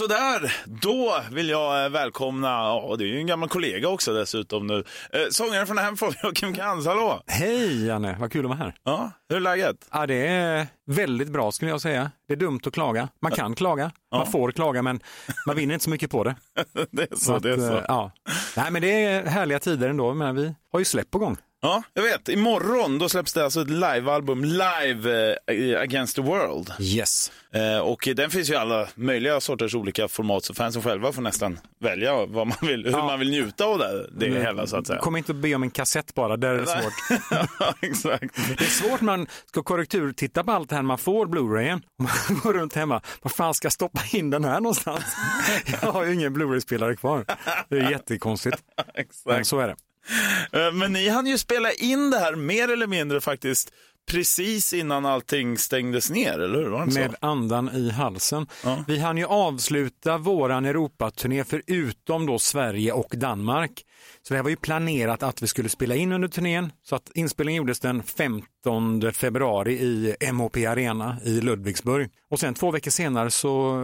Sådär, då vill jag eh, välkomna, ja det är ju en gammal kollega också dessutom nu, eh, sångaren från Hemfolk, Joakim Kans, hallå! Hej Janne, vad kul att vara här. Ja, hur är läget? Ja, det är väldigt bra skulle jag säga. Det är dumt att klaga. Man kan klaga, Ja. man får klaga men man vinner inte så mycket på det. det är så, att, det är så. eh, Ja. Nej men det är härliga tider ändå, men vi har ju släpp på gång. Ja, jag vet. Imorgon då släpps det alltså ett livealbum, Live eh, Against the World. Yes. Eh, och den finns ju i alla möjliga sorters olika format, så fansen själva får nästan välja vad man vill, hur Ja. man vill njuta av det, det hela så att säga. Kom inte att be om en kassett bara, där är det Nej. svårt. ja, exakt. Det är svårt man ska korrekturtitta på allt det här man får Blu-rayen. Och man går runt hemma, var fan ska jag stoppa in den här någonstans? Jag har ju ingen Blu-ray-spelare kvar. Det är jättekonstigt, men exakt. så är det. Eh, Men ni hann ju spela in det här mer eller mindre faktiskt precis innan allting stängdes ner, eller hur? Var det Med så? andan i halsen. Ja. Vi hann ju avsluta våran Europaturné förutom då Sverige och Danmark. Så det här var ju planerat att vi skulle spela in under turnén. Så att inspelningen gjordes den 15 februari i MHP Arena i Ludvigsburg. Och sen två veckor senare så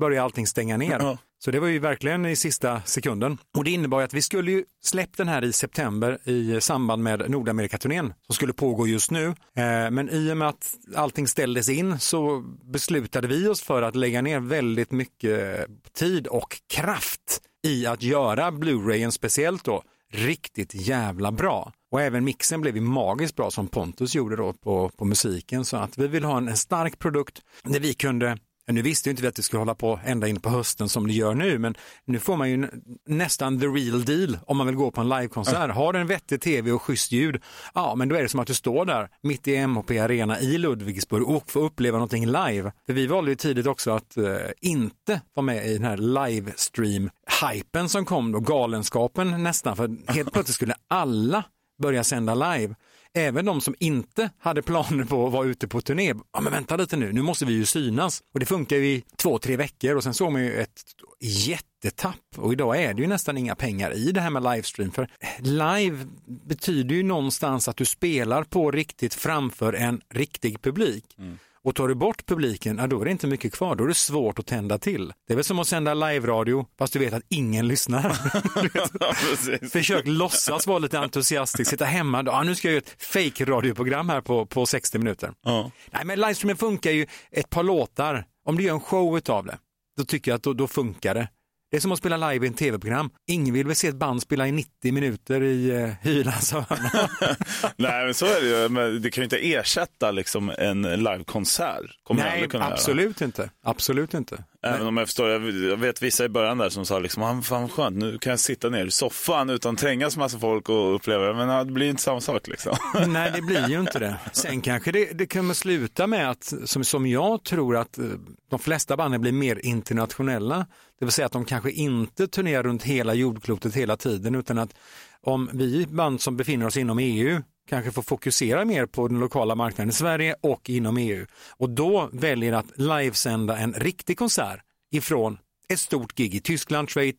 började allting stänga ner. Ja. Så det var ju verkligen i sista sekunden. Och det innebar ju att vi skulle ju släppt den här i september i samband med Nordamerikaturnén som skulle pågå just nu. Eh, men i och med att allting ställdes in så beslutade vi oss för att lägga ner väldigt mycket tid och kraft i att göra Blu-rayen speciellt då riktigt jävla bra. Och även mixen blev ju magiskt bra som Pontus gjorde då på, på musiken. Så att vi vill ha en, en stark produkt där vi kunde Ja, Nu visste ju inte vi att det skulle hålla på ända in på hösten som det gör nu, men nu får man ju nä- nästan the real deal om man vill gå på en livekonsert. Har du en vettig tv och schysst ljud, ja men då är det som att du står där mitt i MHP Arena i Ludvigsburg och får uppleva någonting live. För vi valde ju tidigt också att eh, inte vara med i den här livestream-hypen som kom då, galenskapen nästan, för helt plötsligt skulle alla börja sända live. Även de som inte hade planer på att vara ute på turné. Ja men vänta lite nu, nu måste vi ju synas. Och det funkar ju i två, tre veckor och sen såg man ju ett jättetapp. Och idag är det ju nästan inga pengar i det här med livestream. För live betyder ju någonstans att du spelar på riktigt framför en riktig publik. Mm. Och tar du bort publiken, ja, då är det inte mycket kvar. Då är det svårt att tända till. Det är väl som att sända live-radio fast du vet att ingen lyssnar. ja. Försök låtsas vara lite entusiastisk, sitta hemma, ja, nu ska jag göra ett fake radioprogram här på, på 60 minuter. Ja. Nej men livestreamen funkar ju ett par låtar, om du gör en show av det, då tycker jag att då, då funkar det. Det är som att spela live i en tv-program. Ingen vill väl se ett band spela i 90 minuter i uh, Hylands hörna. Nej, men så är det ju. Men det kan ju inte ersätta liksom en livekonsert. Kommer Nej, aldrig kunna göra. absolut inte. Absolut inte. Även om jag förstår, jag vet vissa i början där som sa liksom, ah, fan vad skönt, nu kan jag sitta ner i soffan utan trängas massa folk och uppleva det. Men det blir inte samma sak liksom. Nej, det blir ju inte det. Sen kanske det, det kommer sluta med att, som, som jag tror att eh, de flesta banden blir mer internationella. Det vill säga att de kanske inte turnerar runt hela jordklotet hela tiden, utan att om vi band som befinner oss inom EU kanske får fokusera mer på den lokala marknaden i Sverige och inom EU. Och då väljer att livesända en riktig konsert ifrån ett stort gig i Tyskland, Schweiz,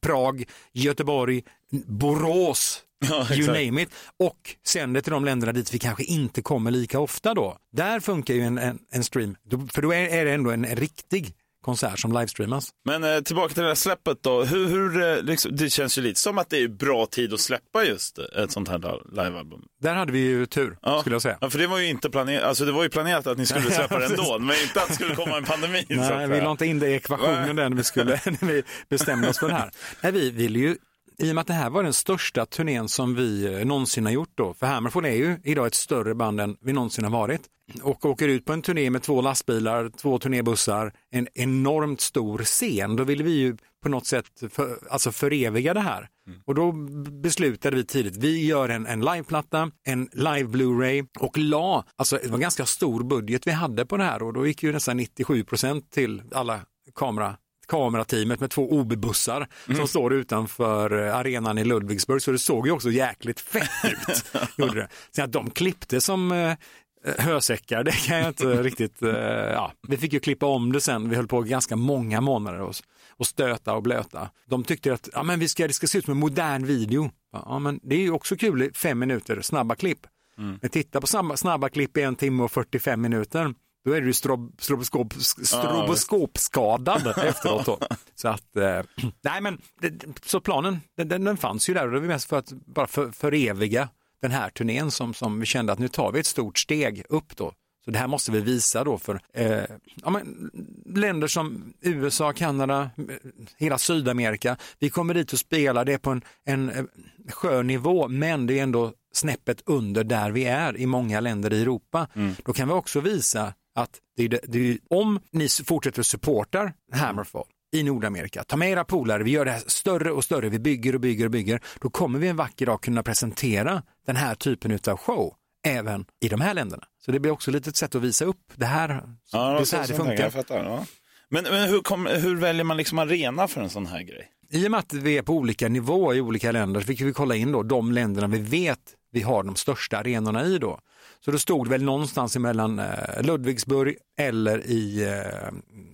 Prag, Göteborg, Borås, Ja, you name it. Och sänder till de länderna dit vi kanske inte kommer lika ofta då. Där funkar ju en, en, en stream, för då är, är det ändå en riktig konsert som livestreamas. Men eh, tillbaka till det här släppet då. Hur, hur, eh, liksom, det känns ju lite som att det är bra tid att släppa just ett sånt här livealbum. Där hade vi ju tur, Ja. skulle jag säga. Ja, för det var ju inte planerat, alltså det var ju planerat att ni skulle släppa det ändå, men inte att det skulle komma en pandemi. Nej, vi la inte in det i ekvationen där när vi, skulle, när vi bestämde oss för det här. Nej, vi ville ju, i och med att det här var den största turnén som vi eh, någonsin har gjort då, för Hammerfall är ju idag ett större band än vi någonsin har varit, och åker ut på en turné med två lastbilar, två turnébussar, en enormt stor scen, då ville vi ju på något sätt för, alltså föreviga det här. Och då beslutade vi tidigt, vi gör en, en liveplatta, en live Blu-ray och la, alltså det var en ganska stor budget vi hade på det här och då gick ju nästan 97 procent till alla kamera kamerateamet med två OB-bussar som står utanför eh, arenan i Ludvigsburg så det såg ju också jäkligt fett ut. gjorde det. Sen att de klippte som eh, hösäckar, det kan jag inte riktigt, eh, ja, vi fick ju klippa om det sen, vi höll på ganska många månader och, och stöta och blöta. De tyckte att ja, men vi ska, det ska se ut som en modern video. Ja, men det är ju också kul i fem minuter, snabba klipp. Men titta på snabba, snabba klipp i en timme och 45 minuter. Då är du strob, stroboskop, stroboskopskadad efteråt. Då. Så att, eh, nej men, så planen, den, den, fanns ju där och det var mest för att bara för, föreviga den här turnén som, som vi kände att nu tar vi ett stort steg upp då. Så det här måste vi visa då för eh, ja, men, länder som USA, Kanada, hela Sydamerika. Vi kommer dit och spelar det på en, en, en skön nivå men det är ändå snäppet under där vi är i många länder i Europa. Mm. Då kan vi också visa att det det, det om ni fortsätter att supporta Hammerfall i Nordamerika, ta med era polare, vi gör det här större och större, vi bygger och bygger och bygger, då kommer vi en vacker dag kunna presentera den här typen av show även i de här länderna. Så det blir också ett sätt att visa upp det här, ja, det är så här det funkar. Fattar, ja. Men, men hur, kom, hur, väljer man liksom arena för en sån här grej? I och med att vi är på olika nivåer i olika länder så fick vi kolla in då de länderna vi vet vi har de största arenorna i då. Så då stod det väl någonstans mellan eh, Ludwigsburg eller i eh,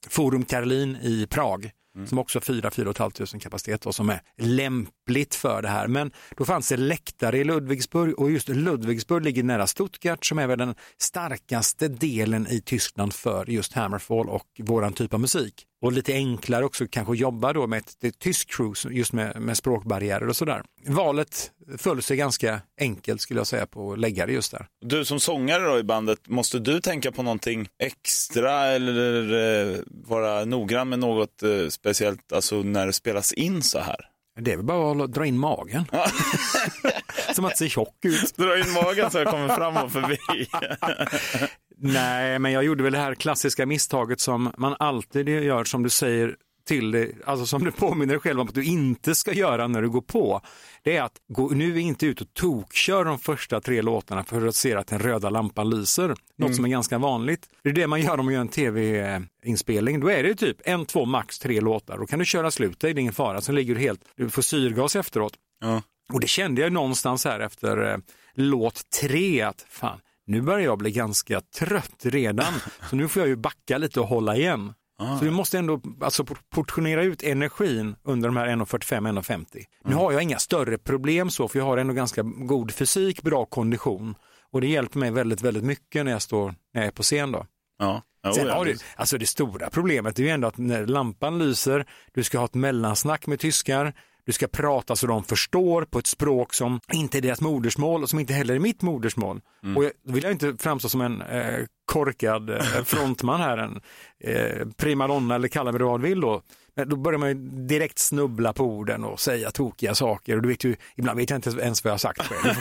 Forum Karolin i Prag. Mm. som också har 4 500 kapacitet och som är lämpligt för det här. Men då fanns det läktare i Ludwigsburg och just Ludwigsburg ligger nära Stuttgart som är väl den starkaste delen i Tyskland för just Hammerfall och våran typ av musik och lite enklare också kanske jobba då med ett, ett tyskt crew just med, med språkbarriärer och sådär. Valet föll sig ganska enkelt skulle jag säga på att lägga det just där. Du som sångare då i bandet, måste du tänka på någonting extra eller eh, vara noggrann med något eh, speciellt, alltså när det spelas in så här? Det är väl bara att dra in magen. Som att se tjock ut. Dra in magen så jag kommer fram och förbi. Nej, men jag gjorde väl det här klassiska misstaget som man alltid gör, som du säger till dig, alltså som du påminner dig själv om att du inte ska göra när du går på. Det är att gå nu inte ut och tokkör de första tre låtarna för att se att den röda lampan lyser. Något mm. som är ganska vanligt. Det är det man gör om man gör en tv-inspelning. Då är det typ en, två, max tre låtar. Då kan du köra slut, det är ingen fara. Sen ligger du helt, du får syrgas efteråt. Ja. Och det kände jag någonstans här efter eh, låt tre att fan, nu börjar jag bli ganska trött redan, så nu får jag ju backa lite och hålla igen. Ah. Så du måste ändå alltså, portionera ut energin under de här 1.45-1.50. Mm. Nu har jag inga större problem så, för jag har ändå ganska god fysik, bra kondition och det hjälper mig väldigt, väldigt mycket när jag står när jag är på scen. Då. Ja. Oh, Sen har du, alltså det stora problemet är ju ändå att när lampan lyser, du ska ha ett mellansnack med tyskar, du ska prata så de förstår på ett språk som inte är deras modersmål och som inte heller är mitt modersmål. Mm. Och jag, då vill jag inte framstå som en eh, korkad eh, frontman här, en eh, primadonna eller kalla mig vad du vill då. Men då börjar man ju direkt snubbla på orden och säga tokiga saker. Och du vet ju, ibland vet jag inte ens vad jag har sagt själv.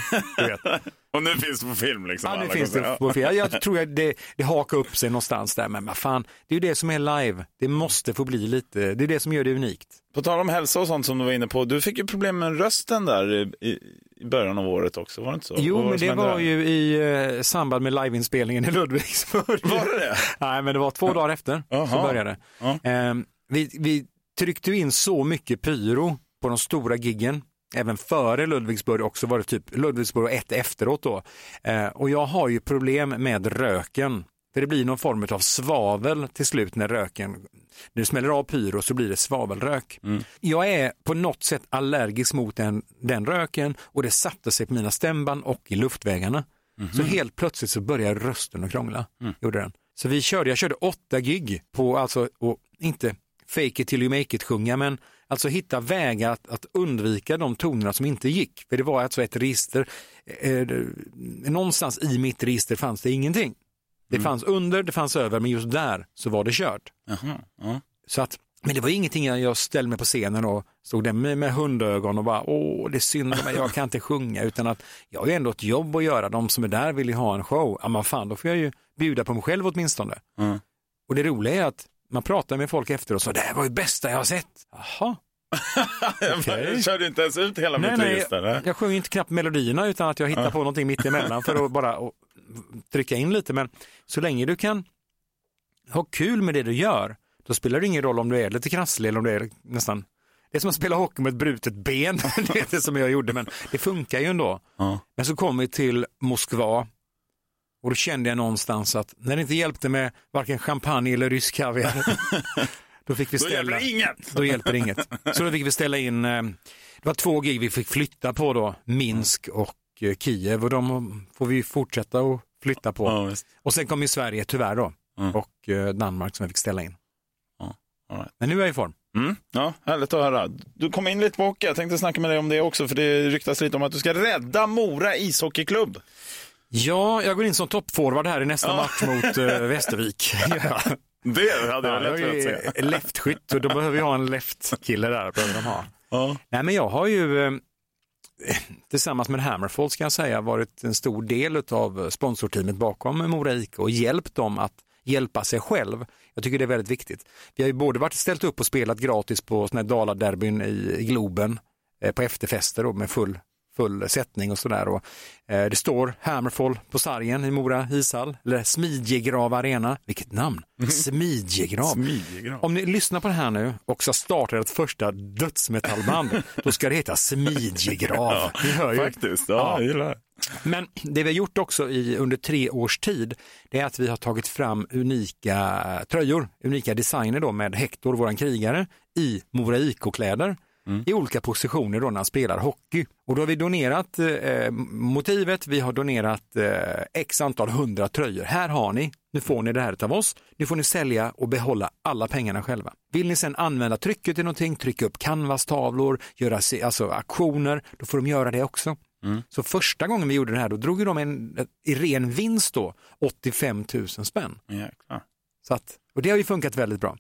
och nu finns det på film liksom? Ja, nu finns det på film. Jag tror att det, det hakar upp sig någonstans där, men vad fan, det är ju det som är live. Det måste få bli lite, det är det som gör det unikt. På tal om hälsa och sånt som du var inne på, du fick ju problem med rösten där i, i början av året också, var det inte så? Jo, men det var där? ju i eh, samband med liveinspelningen i Ludvigsburg. Var det det? Nej, men det var två dagar efter så började det. Eh, vi, vi tryckte in så mycket pyro på de stora giggen även före Ludvigsburg också var det typ Ludvigsburg och ett efteråt då. Eh, och jag har ju problem med röken. För det blir någon form av svavel till slut när röken, när det smäller av pyro så blir det svavelrök. Mm. Jag är på något sätt allergisk mot den, den röken och det satte sig på mina stämband och i luftvägarna. Mm. Så helt plötsligt så började rösten att krångla. Mm. Gjorde den. Så vi körde, jag körde åtta gig på, alltså, och inte fake it till you make it sjunga, men alltså hitta vägar att, att undvika de tonerna som inte gick. För det var alltså ett register, eh, någonstans i mitt register fanns det ingenting. Det mm. fanns under, det fanns över, men just där så var det kört. Aha, ja. Så att, men det var ingenting jag, jag ställde mig på scenen och stod där med, med hundögon och bara, åh, det är synd men jag kan inte sjunga, utan att jag har ju ändå ett jobb att göra. De som är där vill ju ha en show. Ja, men fan, då får jag ju bjuda på mig själv åtminstone. Mm. Och det roliga är att man pratar med folk efter och så, det här var ju bästa jag har sett. Jaha. okay. Körde inte ens ut hela nej, mitt nej, register? Jag sjunger inte knappt melodierna utan att jag hittar på någonting mitt emellan för att bara och, trycka in lite. Men så länge du kan ha kul med det du gör, då spelar det ingen roll om du är lite krasslig eller om du är nästan det är som att spela hockey med ett brutet ben, det är det som jag gjorde, men det funkar ju ändå. Ja. Men så kom vi till Moskva och då kände jag någonstans att när det inte hjälpte med varken champagne eller rysk kaviar, då fick vi ställa... Då hjälper inget! Då hjälper inget. Så då fick vi ställa in, eh, det var två gig vi fick flytta på då, Minsk och eh, Kiev och de får vi fortsätta att flytta på. Ja, och sen kom ju Sverige tyvärr då. Mm. och eh, Danmark som jag fick ställa in. Ja, right. Men nu är jag i form. Mm. Ja, härligt att höra. Du kom in lite på hockey. Jag tänkte snacka med dig om det också, för det ryktas lite om att du ska rädda Mora ishockeyklubb. Ja, jag går in som toppforward här i nästa Ja. match mot eh, Västervik. ja. Det hade jag Ja, lätt jag velat se. leftskytt och då behöver ha en leftkille där. Behöver de ha. Ja. Nej, men jag har ju eh, tillsammans med Hammerfall ska jag säga varit en stor del av sponsorteamet bakom Mora IK och hjälpt dem att hjälpa sig själv. Jag tycker det är väldigt viktigt. Vi har ju både varit ställt upp och spelat gratis på såna här Daladerbyn i, i Globen eh, på efterfester då, med full, full sättning och sådär. Eh, det står Hammerfall på sargen i Mora ishall, eller Smidjegrav Arena. Vilket namn! Smidjegrav. Smidjegrav. Om ni lyssnar på det här nu och ska starta ett första dödsmetallband, då ska det heta Smidjegrav. Ni hör ju. Faktiskt, ja, Ja. Men det vi har gjort också i, under tre års tid, det är att vi har tagit fram unika tröjor, unika designer då med Hector, våran krigare, i Mora IK-kläder i olika positioner då när han spelar hockey. Och då har vi donerat eh, motivet, vi har donerat eh, x antal hundra tröjor. Här har ni, nu får ni det här av oss, nu får ni sälja och behålla alla pengarna själva. Vill ni sen använda trycket till någonting, trycka upp canvastavlor, göra alltså aktioner, då får de göra det också. Så första gången vi gjorde det här, då drog de en, i ren vinst då 85 000 spänn. Jäklar. Så att, och det har ju funkat väldigt bra.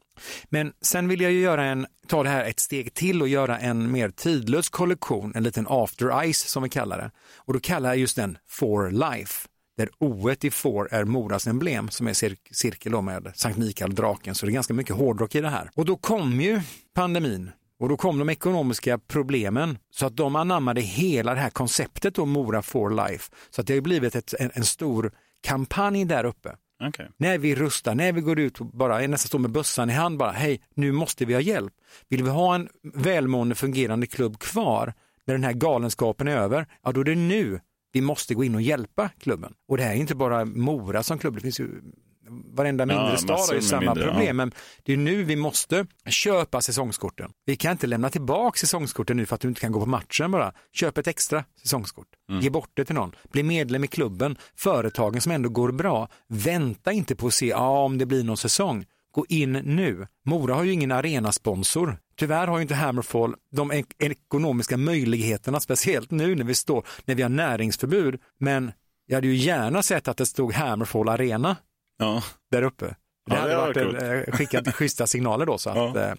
Men sen vill jag ju göra en, ta det här ett steg till och göra en mer tidlös kollektion, en liten after ice som vi kallar det. Och då kallar jag just den For Life, där O i For är Moras emblem som är cir- cirkel med Sankt Mikael, draken, så det är ganska mycket hårdrock i det här. Och då kom ju pandemin och då kom de ekonomiska problemen så att de anammade hela det här konceptet om Mora for life. Så att det har ju blivit ett, en, en stor kampanj där uppe. Okay. När vi rustar, när vi går ut och bara nästan står med bössan i hand bara, hej, nu måste vi ha hjälp. Vill vi ha en välmående fungerande klubb kvar när den här galenskapen är över, ja då är det nu vi måste gå in och hjälpa klubben. Och det här är inte bara Mora som klubb, det finns ju varenda mindre stad har ju samma mindre, problem. ja. Men det är nu vi måste köpa säsongskorten. Vi kan inte lämna tillbaka säsongskorten nu för att du inte kan gå på matchen bara. Köp ett extra säsongskort. Mm. Ge bort det till någon. Bli medlem i klubben. Företagen som ändå går bra. Vänta inte på att se ja, om det blir någon säsong. Gå in nu. Mora har ju ingen arenasponsor. Tyvärr har ju inte Hammerfall de ek- ekonomiska möjligheterna, speciellt nu när vi står, när vi har näringsförbud. Men jag hade ju gärna sett att det stod Hammerfall Arena Ja. där uppe. Det Ja, hade det varit en, eh, skickat schyssta signaler då. Så, att, Ja. eh,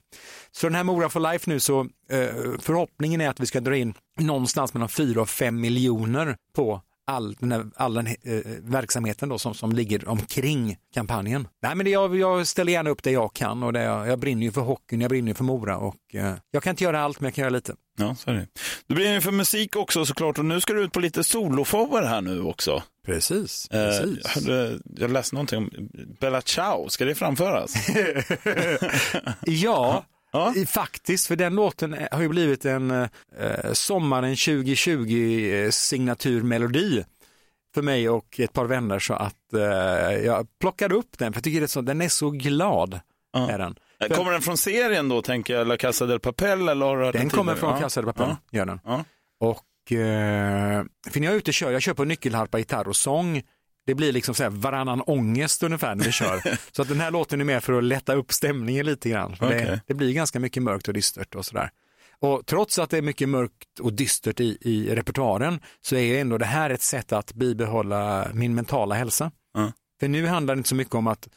så den här Mora for Life nu så eh, förhoppningen är att vi ska dra in någonstans mellan 4 och 5 miljoner på all den, här, all den eh, verksamheten då som, som ligger omkring kampanjen. Nej men det, jag, jag ställer gärna upp det jag kan och det, jag, jag brinner ju för hockeyn, jag brinner ju för Mora och eh, jag kan inte göra allt men jag kan göra lite. Ja, så är det. Du brinner ju för musik också såklart och nu ska du ut på lite soloshower här nu också. Precis, Eh, precis. jag, jag läste någonting om Bella Ciao, ska det framföras? Ja, Ja. faktiskt, för den låten har ju blivit en eh, sommaren 2020 eh, signaturmelodi för mig och ett par vänner så att eh, jag plockade upp den för jag tycker det är så, den är så glad. Ja. Är den. Eh, Kommer den från serien då, tänker jag, La Casa del Papel? Eller har den den kommer från ja. Casa de Papel, Ja. gör den. Ja. Och eh, för när jag är ute och kör, jag kör på nyckelharpa, gitarr och sång. Det blir liksom så här varannan ångest ungefär när vi kör. så att den här låten är med för att lätta upp stämningen lite grann. Okej. Det, det blir ganska mycket mörkt och dystert och sådär. Och trots att det är mycket mörkt och dystert i, i repertoaren så är ändå det här ett sätt att bibehålla min mentala hälsa. Ja. För nu handlar det inte så mycket om att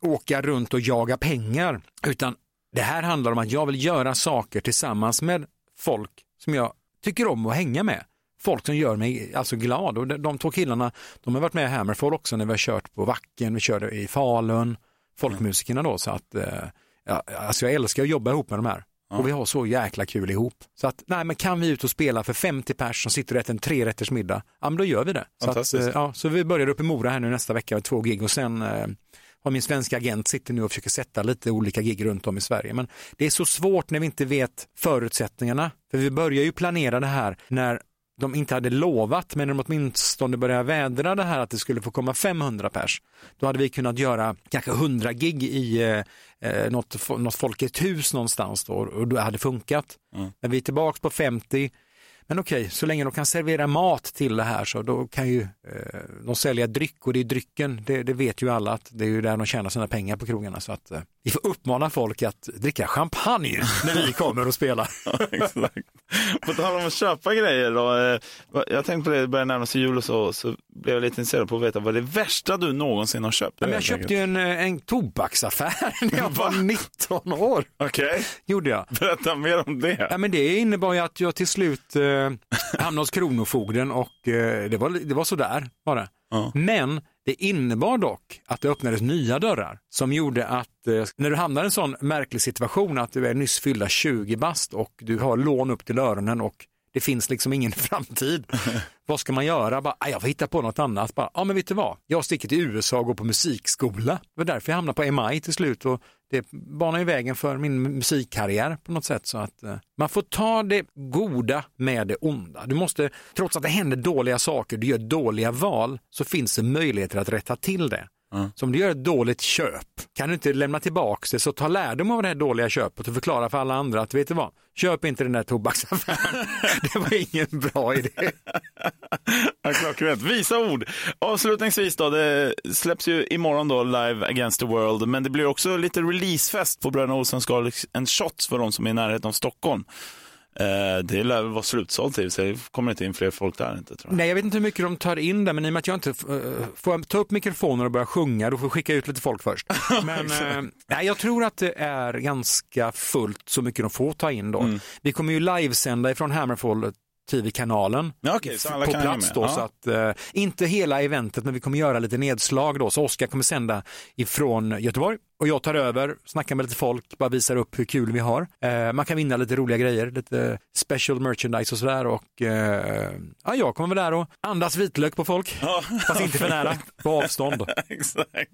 åka runt och jaga pengar, utan det här handlar om att jag vill göra saker tillsammans med folk som jag tycker om att hänga med. Folk som gör mig alltså glad och de, de två killarna, de har varit med i Hammerfall också när vi har kört på Vacken, vi körde i Falun, folkmusikerna då så att eh, ja, alltså jag älskar att jobba ihop med de här. Och vi har så jäkla kul ihop. Så att, nej men kan vi ut och spela för 50 pers som sitter och äter en trerätters middag, ja men då gör vi det. Så, att, Fantastiskt. eh, ja, så vi börjar uppe i Mora här nu nästa vecka med två gig och sen eh, har min svenska agent sitter nu och försöker sätta lite olika gig runt om i Sverige. Men det är så svårt när vi inte vet förutsättningarna. För vi börjar ju planera det här när de inte hade lovat, men de åtminstone började vädra det här att det skulle få komma 500 pers. Då hade vi kunnat göra kanske 100 gig i eh, eh, något, något Folkets hus någonstans då och det hade funkat. Mm. Men vi är tillbaka på 50 Men okej, så länge de kan servera mat till det här så då kan ju eh, de sälja dryck och det är drycken, det, det, vet ju alla att det är ju där de tjänar sina pengar på krogarna. Så att eh, vi får uppmana folk att dricka champagne när vi kommer och spelar. Exakt. På tal om att köpa grejer då. Eh, jag tänkte på det, det börjar närma sig jul och så, så blev jag lite intresserad på att veta vad det värsta du någonsin har köpt? Men jag köpte ju en, eh, en tobaksaffär när jag var 19 år. Okej, okay. Gjorde jag. Berätta mer om det. Ja, men det innebar ju att jag till slut eh, hamnade hos Kronofogden och eh, det, var, det var sådär bara. Ja. Men det innebar dock att det öppnades nya dörrar som gjorde att eh, när du hamnar i en sån märklig situation att du är nyss fyllda 20 bast och du har lån upp till öronen och det finns liksom ingen framtid. vad ska man göra? Bara, ah, jag får hitta på något annat. Bara, ja, men vet du vad? Jag sticker till USA och går på musikskola. Det var därför jag hamnade på MI till slut och det banar ju vägen för min musikkarriär på något sätt. Så att eh, man får ta det goda med det onda. Du måste, trots att det händer dåliga saker, du gör dåliga val, så finns det möjligheter att rätta till det. Mm. Så om du gör ett dåligt köp, kan du inte lämna tillbaka det, så ta lärdom av det här dåliga köpet och förklara för alla andra att vet du vad, köp inte den där tobaksaffären. det var ingen bra idé. ja, klockrent. Visa ord. Avslutningsvis då, det släpps ju imorgon då live Against the World, men det blir också lite releasefest på Bröderna Olssons en shot för de som är i närheten av Stockholm. Eh, det lär väl vara slutsålt i så det kommer inte in fler folk där inte. Tror jag. Nej, jag vet inte hur mycket de tar in där, men i och med att jag inte uh, får ta upp mikrofoner och börja sjunga, då får jag skicka ut lite folk först. Men uh, nej, jag tror att det är ganska fullt så mycket de får ta in då. Mm. Vi kommer ju livesända ifrån Hammerfall tv-kanalen ja, okay, på plats då. Ja. Så att, eh, inte hela eventet, men vi kommer göra lite nedslag då. Så Oskar kommer sända ifrån Göteborg och jag tar över, snackar med lite folk, bara visar upp hur kul vi har. Eh, man kan vinna lite roliga grejer, lite special merchandise och sådär. Och eh, ja, jag kommer väl där och andas vitlök på folk, ja. fast inte för nära, på avstånd. Exakt.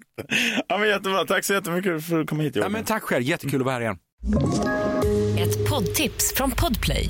Ja, men jättebra, tack så jättemycket för att du kom hit. Ja, men tack själv, jättekul att vara här igen. Ett poddtips från Podplay.